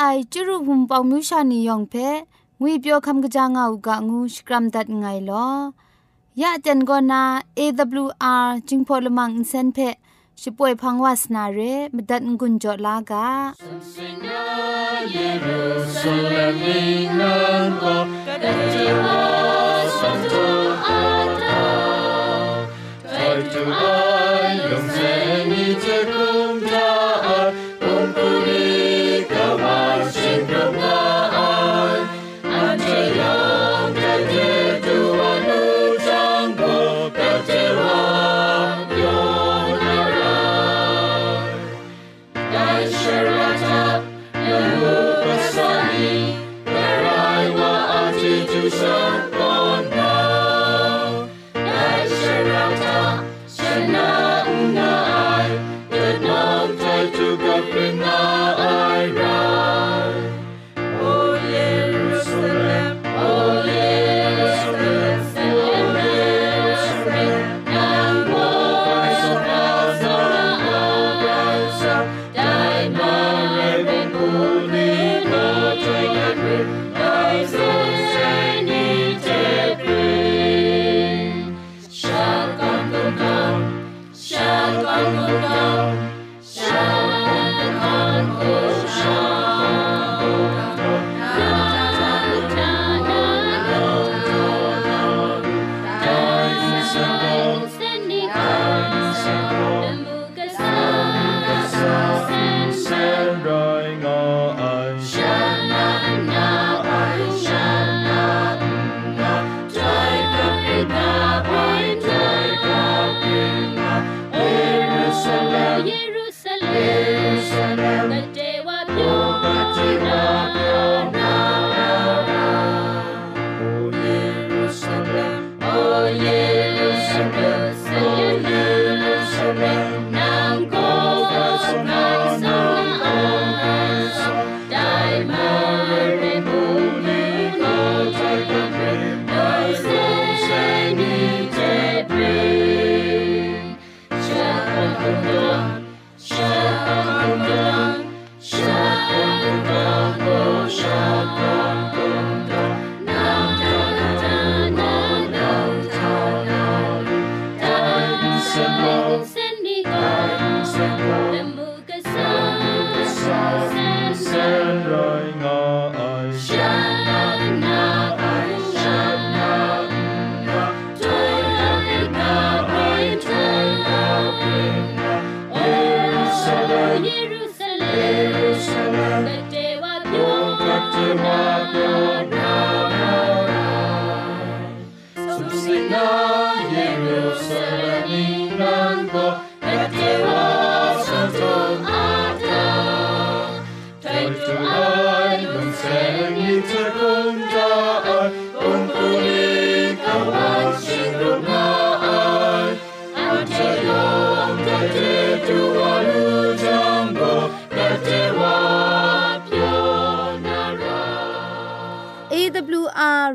ไอจุรุภุมปองมิวชานียองเพงุยเปียวคำกะจางอูกะงูสกรัมดัดไงลอยะเจนกอนา AWR จิงพอลมังอินเซนเพช่วยพังวาสนาเรมดัดงุนจอลากาเยรูซาเล็มนันโกกะจิวาสันโตอาตาไทตูไอล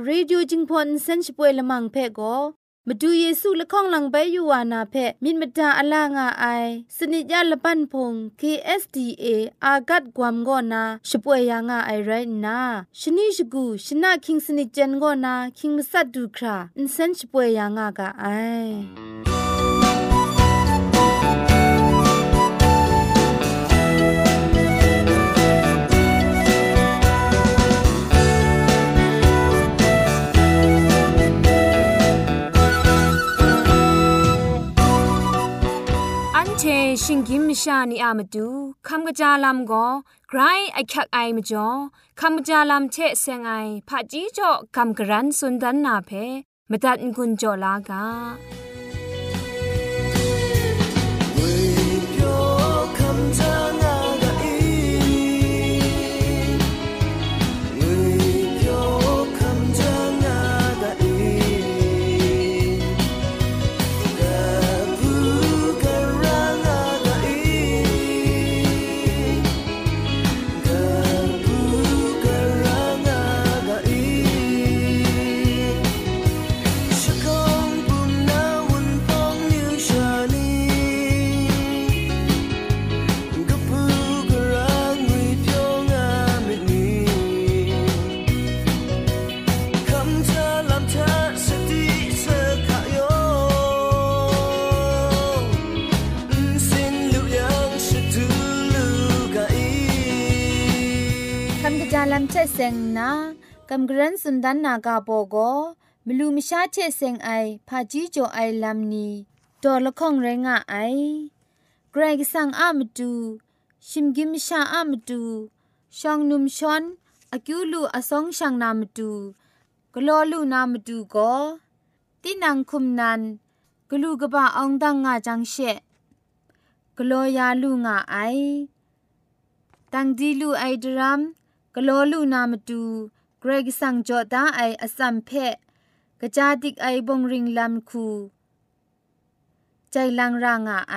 รีดิโอจิงพอนเซนช่วยละมังเพ่ก็มาดูเยซูละข้องหลังใบยูวานาเพมินมดาอลางาไอสนิยาละปันพง KSDA อากัดกวมกอนาช่วยยางาไอไรนาชนิชกูชนะคิงสนิจันกอนาคิงมัสัดดูคราอินเซนช่วยยางากาไอ ชชิงกิมชานีอามาดูคำกระจาลำก็ไกรไอคักไอมาจ่อคำกระจาลำเชเซงไอผาจีจ่อคำกระรันสุนดันนาเพมตัดกุญจ่อลากา ลำเชเซงนากำกรันสุนดันนากาโปโกมลูมชาเชเซงไอพาจีโจไอลำนีดอละข้องไรงะไอเกรกสังอามตูชิมกิมชาอามตูชองนุมชอนอากิวลูอสองช่างนามตูกลอลูนามตูก็ตินังคุมนันกลูกบะอองดังงาจังเชกลอยาลูงาไอตังดีลูไอดรัม กลอลูนามตูเกรกสังจอดาไออสัมเพกะจาติกไอบงริงลำคูใจลังรางาไอ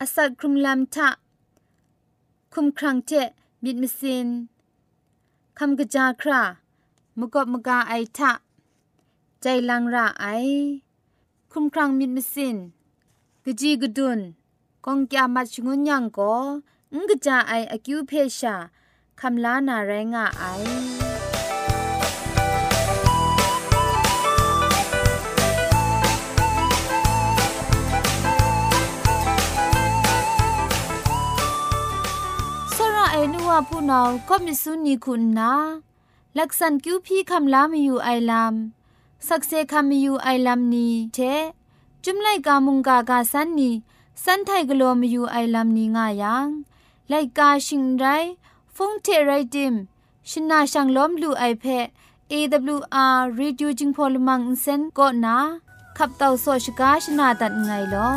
อสัตครุมลำทะคุมครังเจมิดมสินคำกะจาครามกบมกาไอทะใจลังราไอ คุมครังมิดมสินกะจีกะดุนกองกยามัดชงุนยังก็งกะจาไออคิวเพชา คำลานาแรงาไอไอนัวผู้นองก็มิสุนีคุณนาลักษณคิวพี่คำลามีอยู่ไอลามสักเซคำมีอยู่ไอลามนี้เทจุมไลกามุงกากาสันนีสันไทกโลมีอยู่ไอลามนี้ง่ายังไลกาชิงไร ฟงเทไรดิมชนาชังล้อมลูไอเพ AWR Reducing Polymer Insen ก็นะขับเต่าโซชกาชนาตัดไงลอ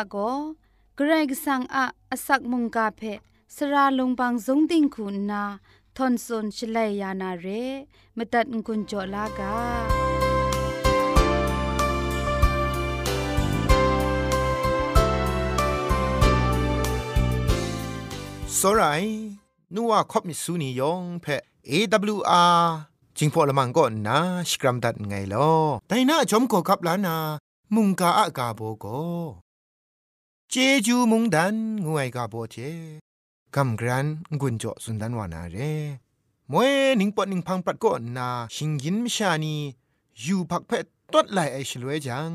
ะก็เกรกสังอาสักมุงกาเพสระลงบางจงติงคุณนาทอนซนชลัยยานาเรมตัดกุญจลากาสรายนัวคบมิสุนิยองเพ AWR จิงพอละมังก็นาสกรัมดัดไงลอแต่หน้าชมก็กับล้านา มุงกาอากาโบโก เจจูมุงดันงวยกาโบเจกำกรันกุนจ่อสุนดันวานาเรมวยนิงปอนิงพังปัดก็นาชิงยินมิชานีอยู่พักเพตดไหลไอชลวยจัง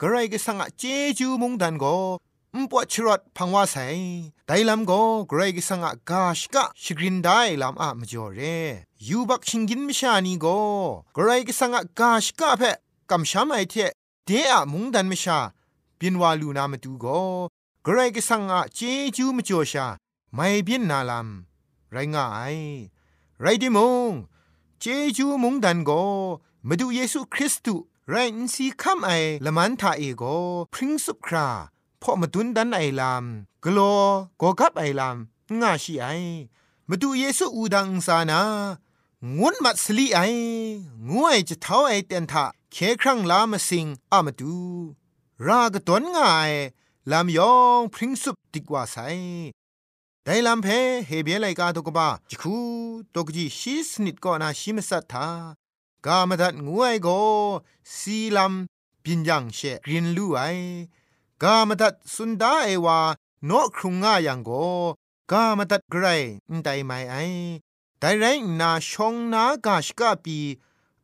กระไรก็สังอะเจจูมุงดันก็มปวดชรดพังว่าใสไดลำก็เกรกสังกาชกะชกรินได้ลำอะมจ่อเรยูบักชิงกินมิชานีก็เกรกสังกาชกะเพกำชามไอเทเดอะมุงดันมิชา บินวาลูนามาดูก็เกรกสังอะเจจูมจ่อชาไม่บินนาลำไรง่ายไรดิมงเจจูมุงดันโกมาดูเยซูคริสต์ไรน์สีคำไอละมันทาเอโกพริงสุคราพอมาดุนดันไอลามกลัวก็กับไอลามง่าชีไอมาดูเยซูอูดังสานางวนมัดสลีไองวยจะเท้าไอเตียนทะเคครั้งลามาสิงอามาดู รากตนง่ายลามยองพริ้งสุบติกว่าไซได้ลำเพเฮเบียไลกาตกบ้าจิคูตกจีชีสนิดก็นาชิมสัทธากามดัดงวยโกสีลำปินยังเชกรินลู่ไอกามตัดสุนดาเอวาโนครุงง่ายังโกกามตัดไกรนไดไม่ไอไดไรนาชงนากาชกาปี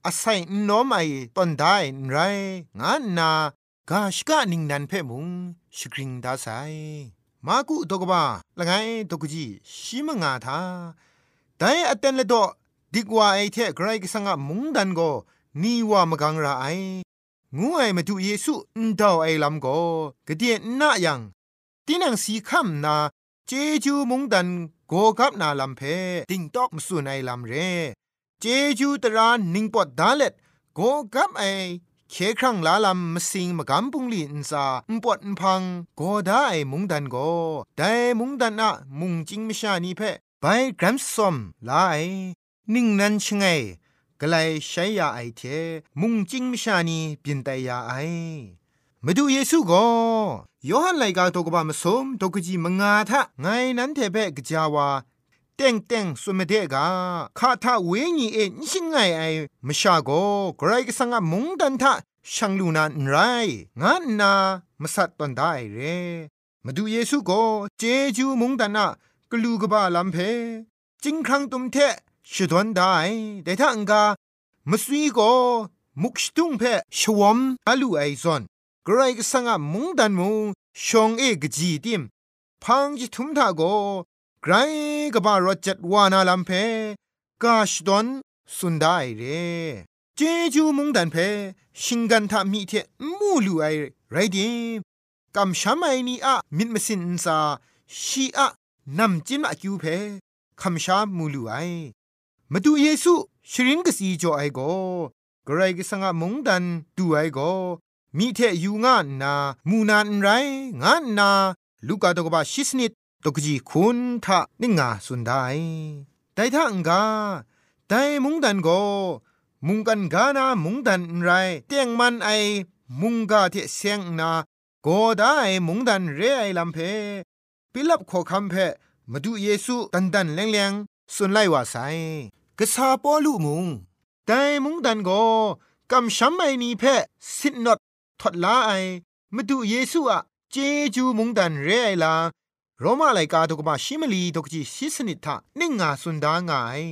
อาศัยน้อมไอตอนได้ไร งานนา กาชกานิงนันเพ่มุงสกริงดาไซมากุตกบ้าละไงตกจีชิมงาทาแต่อเตนเลดอดิกว่าไอเทไกรกสังะมุงดันโกนีว่ามกังราไองูไอมาดูเยซูอุนดาวไอลำก็กะเดียนน่ายังตีนังสีคำนาเจจูมุงดันโกกับนาลำเพติงตอกมสุนไอลำเร เจจูตรานิงปอดดาเล็ดโกกับไอ เคครั้งลาลำมสิงมกำปุงลีนซาอุปอดพังโกได้มุงดันโกได้มุงดันอะมุงจิงมชานีเพไปกรัมซอมลาไอนิ่งนั้นชงไงกลายใช้ยาไอเท มุงจิงมชานีเปลี่ยนแต่ยาไอมาดูเยซูก็ยอหันไลกาตกบามสมตกจีมงาทะไงนั้นเทเปกจาวา เต็งเต็งสุมเดกาคาทาเวญีเอ็นชิงไงไอมชาโกไกรก็สังะมุงดันทะช่างลูนานไรงานนามสัตตันได้เรมาดูเยซูก็เจจูมุงดันนะกลูกบาลัมเพจิงครั้งตุมเทชดวนได้แต่ถ้าอังกามสวีก็มุกชตุงเพชวมอาลูไอซอนกรายกสังะมุงดันมุงชงเอกจีติมพังจิทุมทาโก ไกรกบารจัดวานาลัมเพกาชดอนสุนได้เรเจจูมุงดันเพชิงกันทามีเทมูลูไอไรดิมกำช้ำไอนี่อะมิดมสินซาชีอะนำจินมาคิวเพคำชามูลูไอมาดูเยซูชริงกสีจอไอโกกระไรก็สังะมงดันดูไอโกมีเทอยู่งานนา มูนานไร งานนา ลูกาตกบาชิสนิด ตกจีคุณทะนิงาสุนได้แต่ถ้าอังกาแต่มุงดันโก มุงกันกานามุงดันไรเตียงมันไอมุงกาเทเสียงนาโกได้มุงดันเรไอลำเพปิลับขอคำเพมาดูเยซูตันตันแรงแรงสุนไลว่าไซกษาปอลุมุงแต่มุงดันโกกำช้ำไอนีเพสินนดทดลาไอมาดูเยซูอะเจจูมุงดันเรไอลา โรมาไลกาตกมาชิมลีตกจีซิสนิทะนิ่งงาสุนดางาย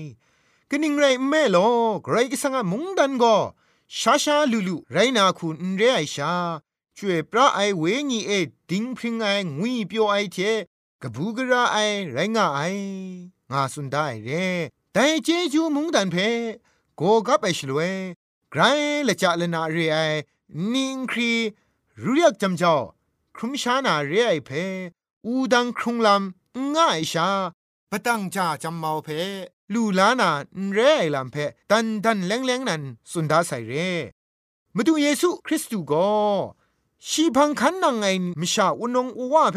กนิ่งไรแม่โลไกรกิสังมุงดันโกชาชาลูลูไรนาคุณเรไอชาช่วยพระไอเวญีเอดิงพริงไองุยเปียวไอเทกบูกระไอไรงาไองาสุนได้เรแต่เจจูมุงดันเพโกกับไอชลเวไกรละจะละนาเรไอนิงครีรู้เรียกจำเจ้าครุมชานาเรไอเพ อูดังครุงลำง่ายชาปะตั้งจาจำเมาเพลูลานาเรไอลัมเพดันดันแรงแรงนั้นสุนดาใส่เร่มาดูเยซูคริสต์ก็ชีพังคันนังไงมิชาอุนงอว่าเพ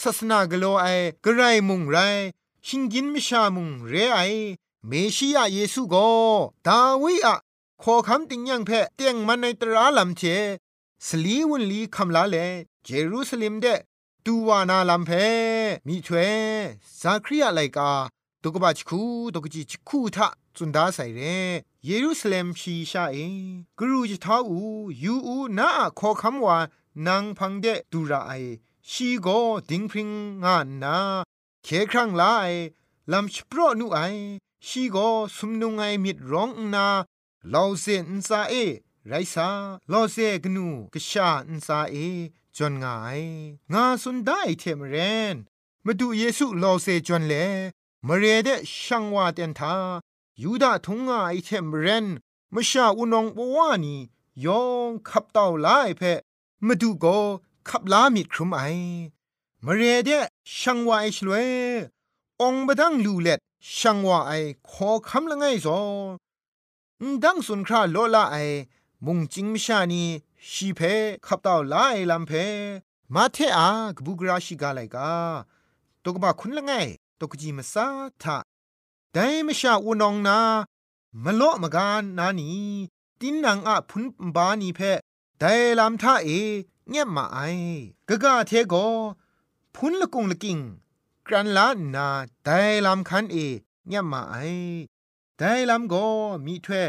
ศาสนากโลไอกระไรมุงไรชิงกินมิชามุงเรไอเมชิยาเยซูก็ดาวิอะขอคำติงยังเพเตียงมันในตราลำเชสลีวุนลีคำลาเลเยรูซาเล็มเด ตูวานาลำเพมีถวยซาคริยาไลกาตุกบะชคูตุกจิชคูทะจุนดาใส่เรเยรูซาเล็มชีชาเอกรูจิท้าอูยูอูนาขอคำว่านางพังเดดูราไอชีโกดิงพริงงานนาเคครั้งลาไอลำชโปรนูไอชีโกสุมนุงไอมิดร้องนาลาวเซนซาเอไรซาลาวเซกนูกชาอินซาเอ จนงายงาสุนได้เทมเรนมาดูเยซูลาวเซจนเลมเรเดช่างว่าเตนทายูดาทงงาไอเทมเรนมาชาอุนองบวานียองขับเต่าลายเพะมาดูโกขับลามิดครุมไอมเรเดช่างว่าไอชลวยองบดังลูเล็ดช่างว่าไอขอคำละไงซอดังสุนคราโลละไอมุงจิงมิชานี ชีเพขับเต่าลาไอลำเพมาเทอากบุกราชิกาไลกาตกบะคุณละไงตกจีมาซาทะแต่ไม่ชาอุนองนามะโลมกานนานีตินนังอะพุนบานีเพแต่ลำท่าเอเงียบมาไอกะกะเทโกพุนละกุงละกิงกรันลานาแต่ลำคันเอเงียบมาไอแต่ลำโกมีถ้วย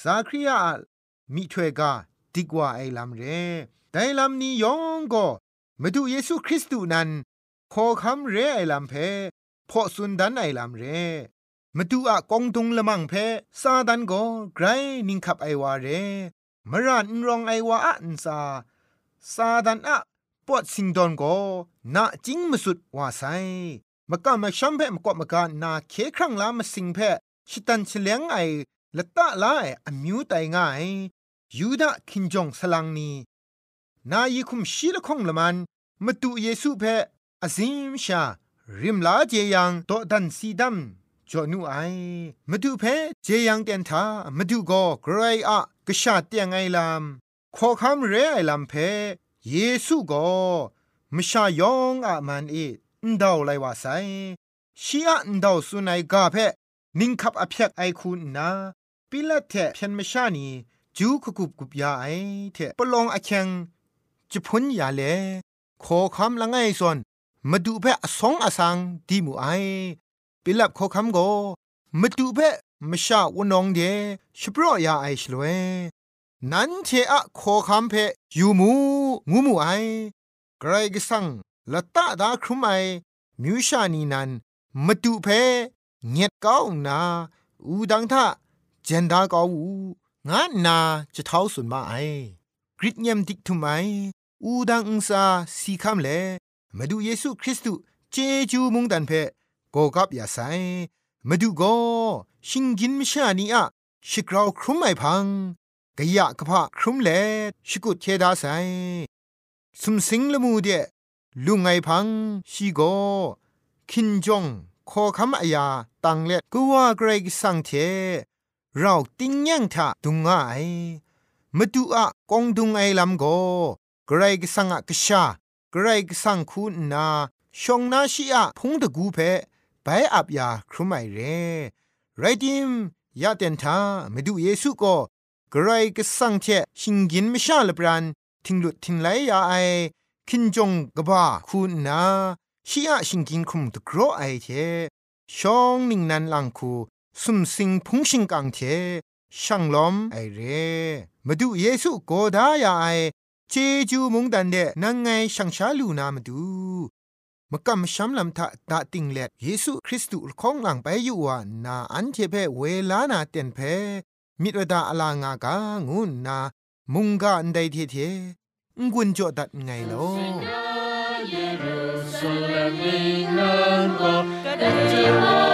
สาคริยามีถ้วยกา ดีกว่าไอ้ลำเร่แต่ลำนี้ยองก็มาดูเยซูคริสต์นั้นขอคำเร่ไอ้ลำเพพอสุนดันไอ้ลำเร่มาดูอะกองตุงละมังเพซาดันก็ไกรนิงขับไอวาเรมรันรองไอวาอันซาซาดันอะปอดสิงดอนก็นาจิงมสุดว่าไซมากะมาชัมเพมกอมากะนาเคครั้งลามาสิงเพชิตันเฉลียงไอละตะลาไออมิวไตง่าย ยูดาคินจงสลังนีนายคุมชีละคงละมันมาตุเยซูเพออาซิมชา ริมลาเจยังโตดันซีดัมจอนูไอมาดูเพเจยังเตียนทามาดูก็ไกรอะกษาเตียงไอลามขอคำเรไอลามเพเยซูก็มชายองอะมันเอนดาวไลว่าไซชีอะนดาวสุนัยกาเพนิงคับอภิยกไอคุณนาปิละเทเพียนมชานี จูคุกุบกุบยาไอเทปลองอเชงจะพ้นยาเลขอคำละไงส่วนมาดูเพอสองอสังดีมูไอปิลับขอคำโกมาดูเพะมชาวนองเดชปรอยาไอชลเวนั้นเทอะขอคำเพะยูมูงูมูไอไกรกสังละตาดาครุมไอมิวชานีนันมาดูเพะเงียดก้าวนาอูดังทะเจนดาก้าวู งานนาจะเท้าสุนมาไอกริดเยมดิกทุไมอูดังอุซาสีคำเลมาดูเยซูคริสต์เจจูมุงดันเพโกกับยาไซมาดูโกชิงกินมิชานีอะชิกราวครุมไอพังกะยะกะพะครุมเลชิกุเทดาไซสุมสิงละมูเดลุงไงพังชีโกคินจงขอคำอายาตังเล็ดก็ว่าเกรกสังเท เราติ้งยังทะดุงไงมาดูอะกองดุงไอลำโกเกรกสังอะกชากรกสังคุณนาชงนาชิอะพงตะกูเพไปอับยาครุไมเรไรดิมยาเตนทามาดูเยซูก็กรกสังเทชิงกินไม่ชาลบรันทิงหลุดทิงไหลยาไอคินจงกบ้าคุณนาชีอะชิงกินคุมตะกรอไอเทชองนิงนันลังคู สุมสิงพุงชิงกังเทช่างล้อมไอเรมาดูเยซูโกดายาไอเจจูมุงดันเดนังไงช่างชาลูนามาดูมกำช้ำลำทะตาติงเล็ดเยซูคริสต์ของหลังไปอยู่ว่านาอันเทเพเวลานาเต็นเพมิตรดาอลางากางูนามุงกาอันใดเทเทงุนจอดัดไงลอ to I,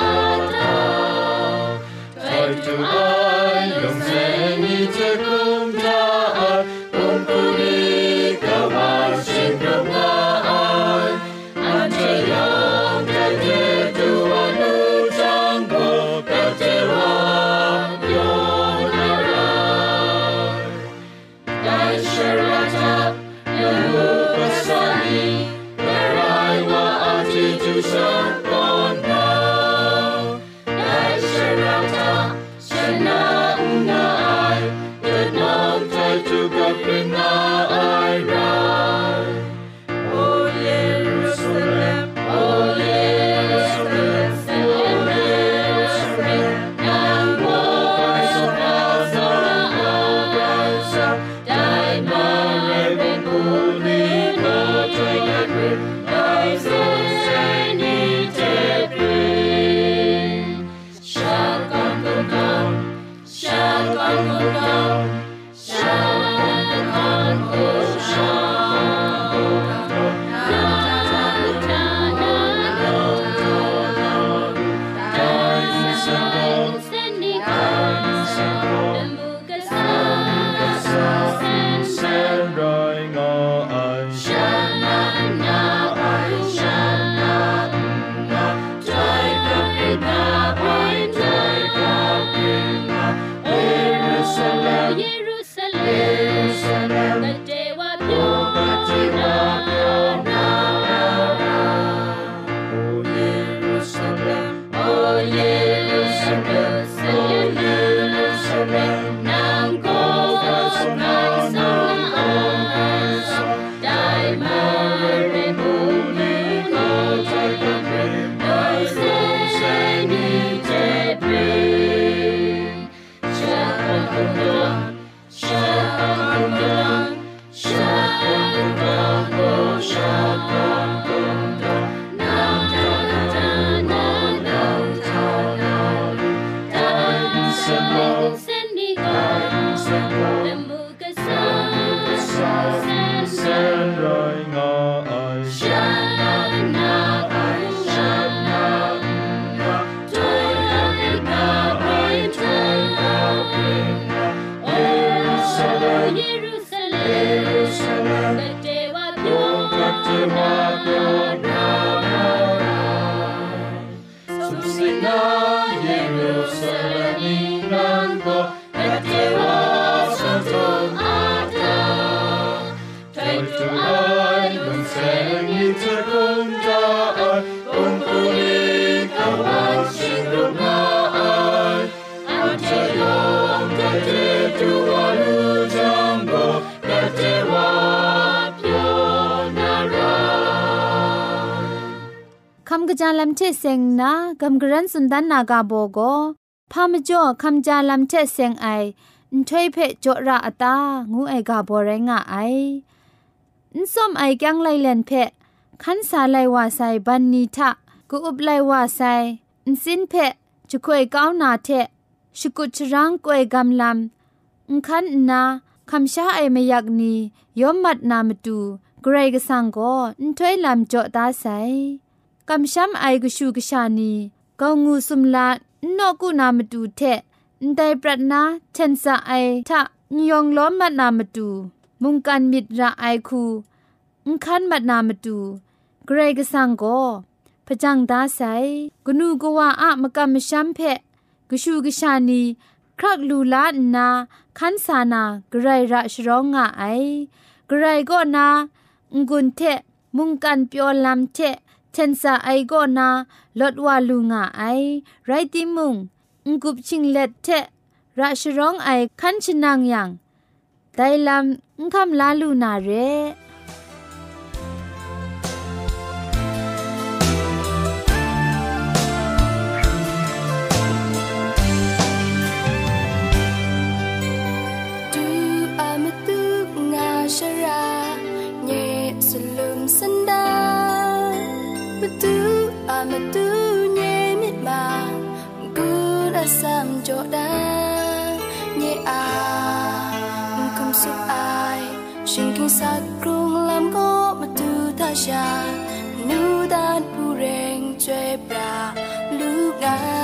Hatta, trägt im All um Amen. จาลัมเชเซงนากัมกรันสุนดันนากาโบโกพามจ่อคัมจาลัมเชเซงไอถ้วยเพจจระอตางูไอกาโบเรงะไออินซอมไอกังไลเลนเพขันสาไลวาไซบันนีทะกูอุบไลวาไซอินซินเพจจุกวยก้าวนาเทชกุชรังกวยกำลำอุคันนาคำชาไอเมยักนียอมมัดนามตูเกรกสังโก็ถ้วยลำจ่อตาไซ คำช้ำไอกชูกชานีก็งูสุมลานกูนามตูเทไดปรัดนาเชนซาไอทะนยองล้อมมัดนามตูมุงกันมิดระไอคูอุคันมัดนามตูเกรกสังก็พจังดาไซกนูกว่าอะมกะมชัมเพกชูกชานีครักลูลานาคันสานากรระชร้องงะไอกรก็นางุนเทมุงกันเปียวลำเท เชนซาไอก็นาลดวาลุงาไอไรติมุงงกุบชิงเล็ดเทราชร้องไอคันชนางยังไดลำงคำลาลูนาเร sam chỗ đã nhé à không xúc ai. Xin kinh sát rung làm có mà tư tha cha. Nu đan pu reng chơi bra lúc ngài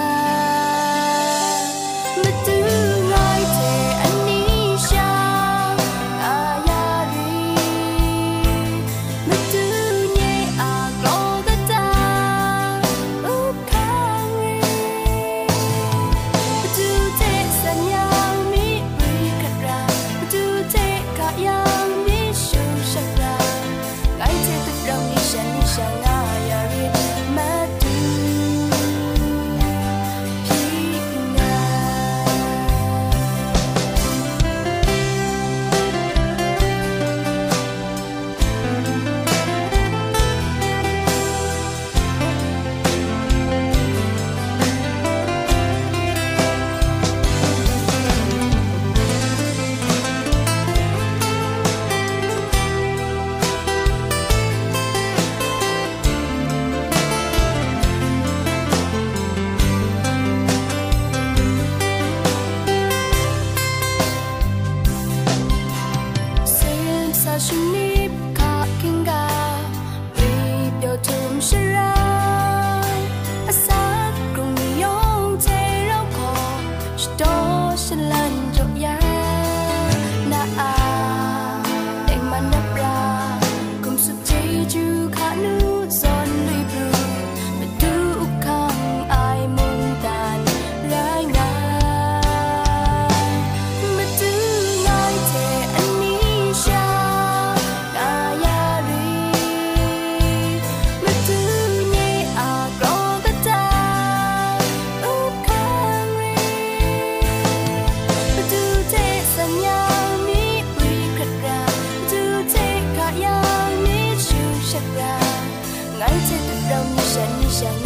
想。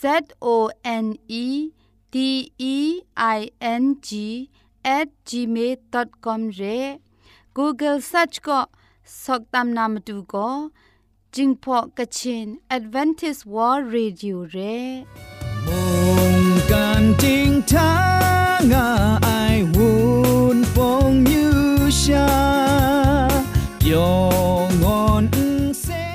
Z O N E D E I N G at gmail.com re Google search ko soktam namatu ko jingpo kachin Adventist World Radio re Mong kan jing ta nga ai won pong yu sha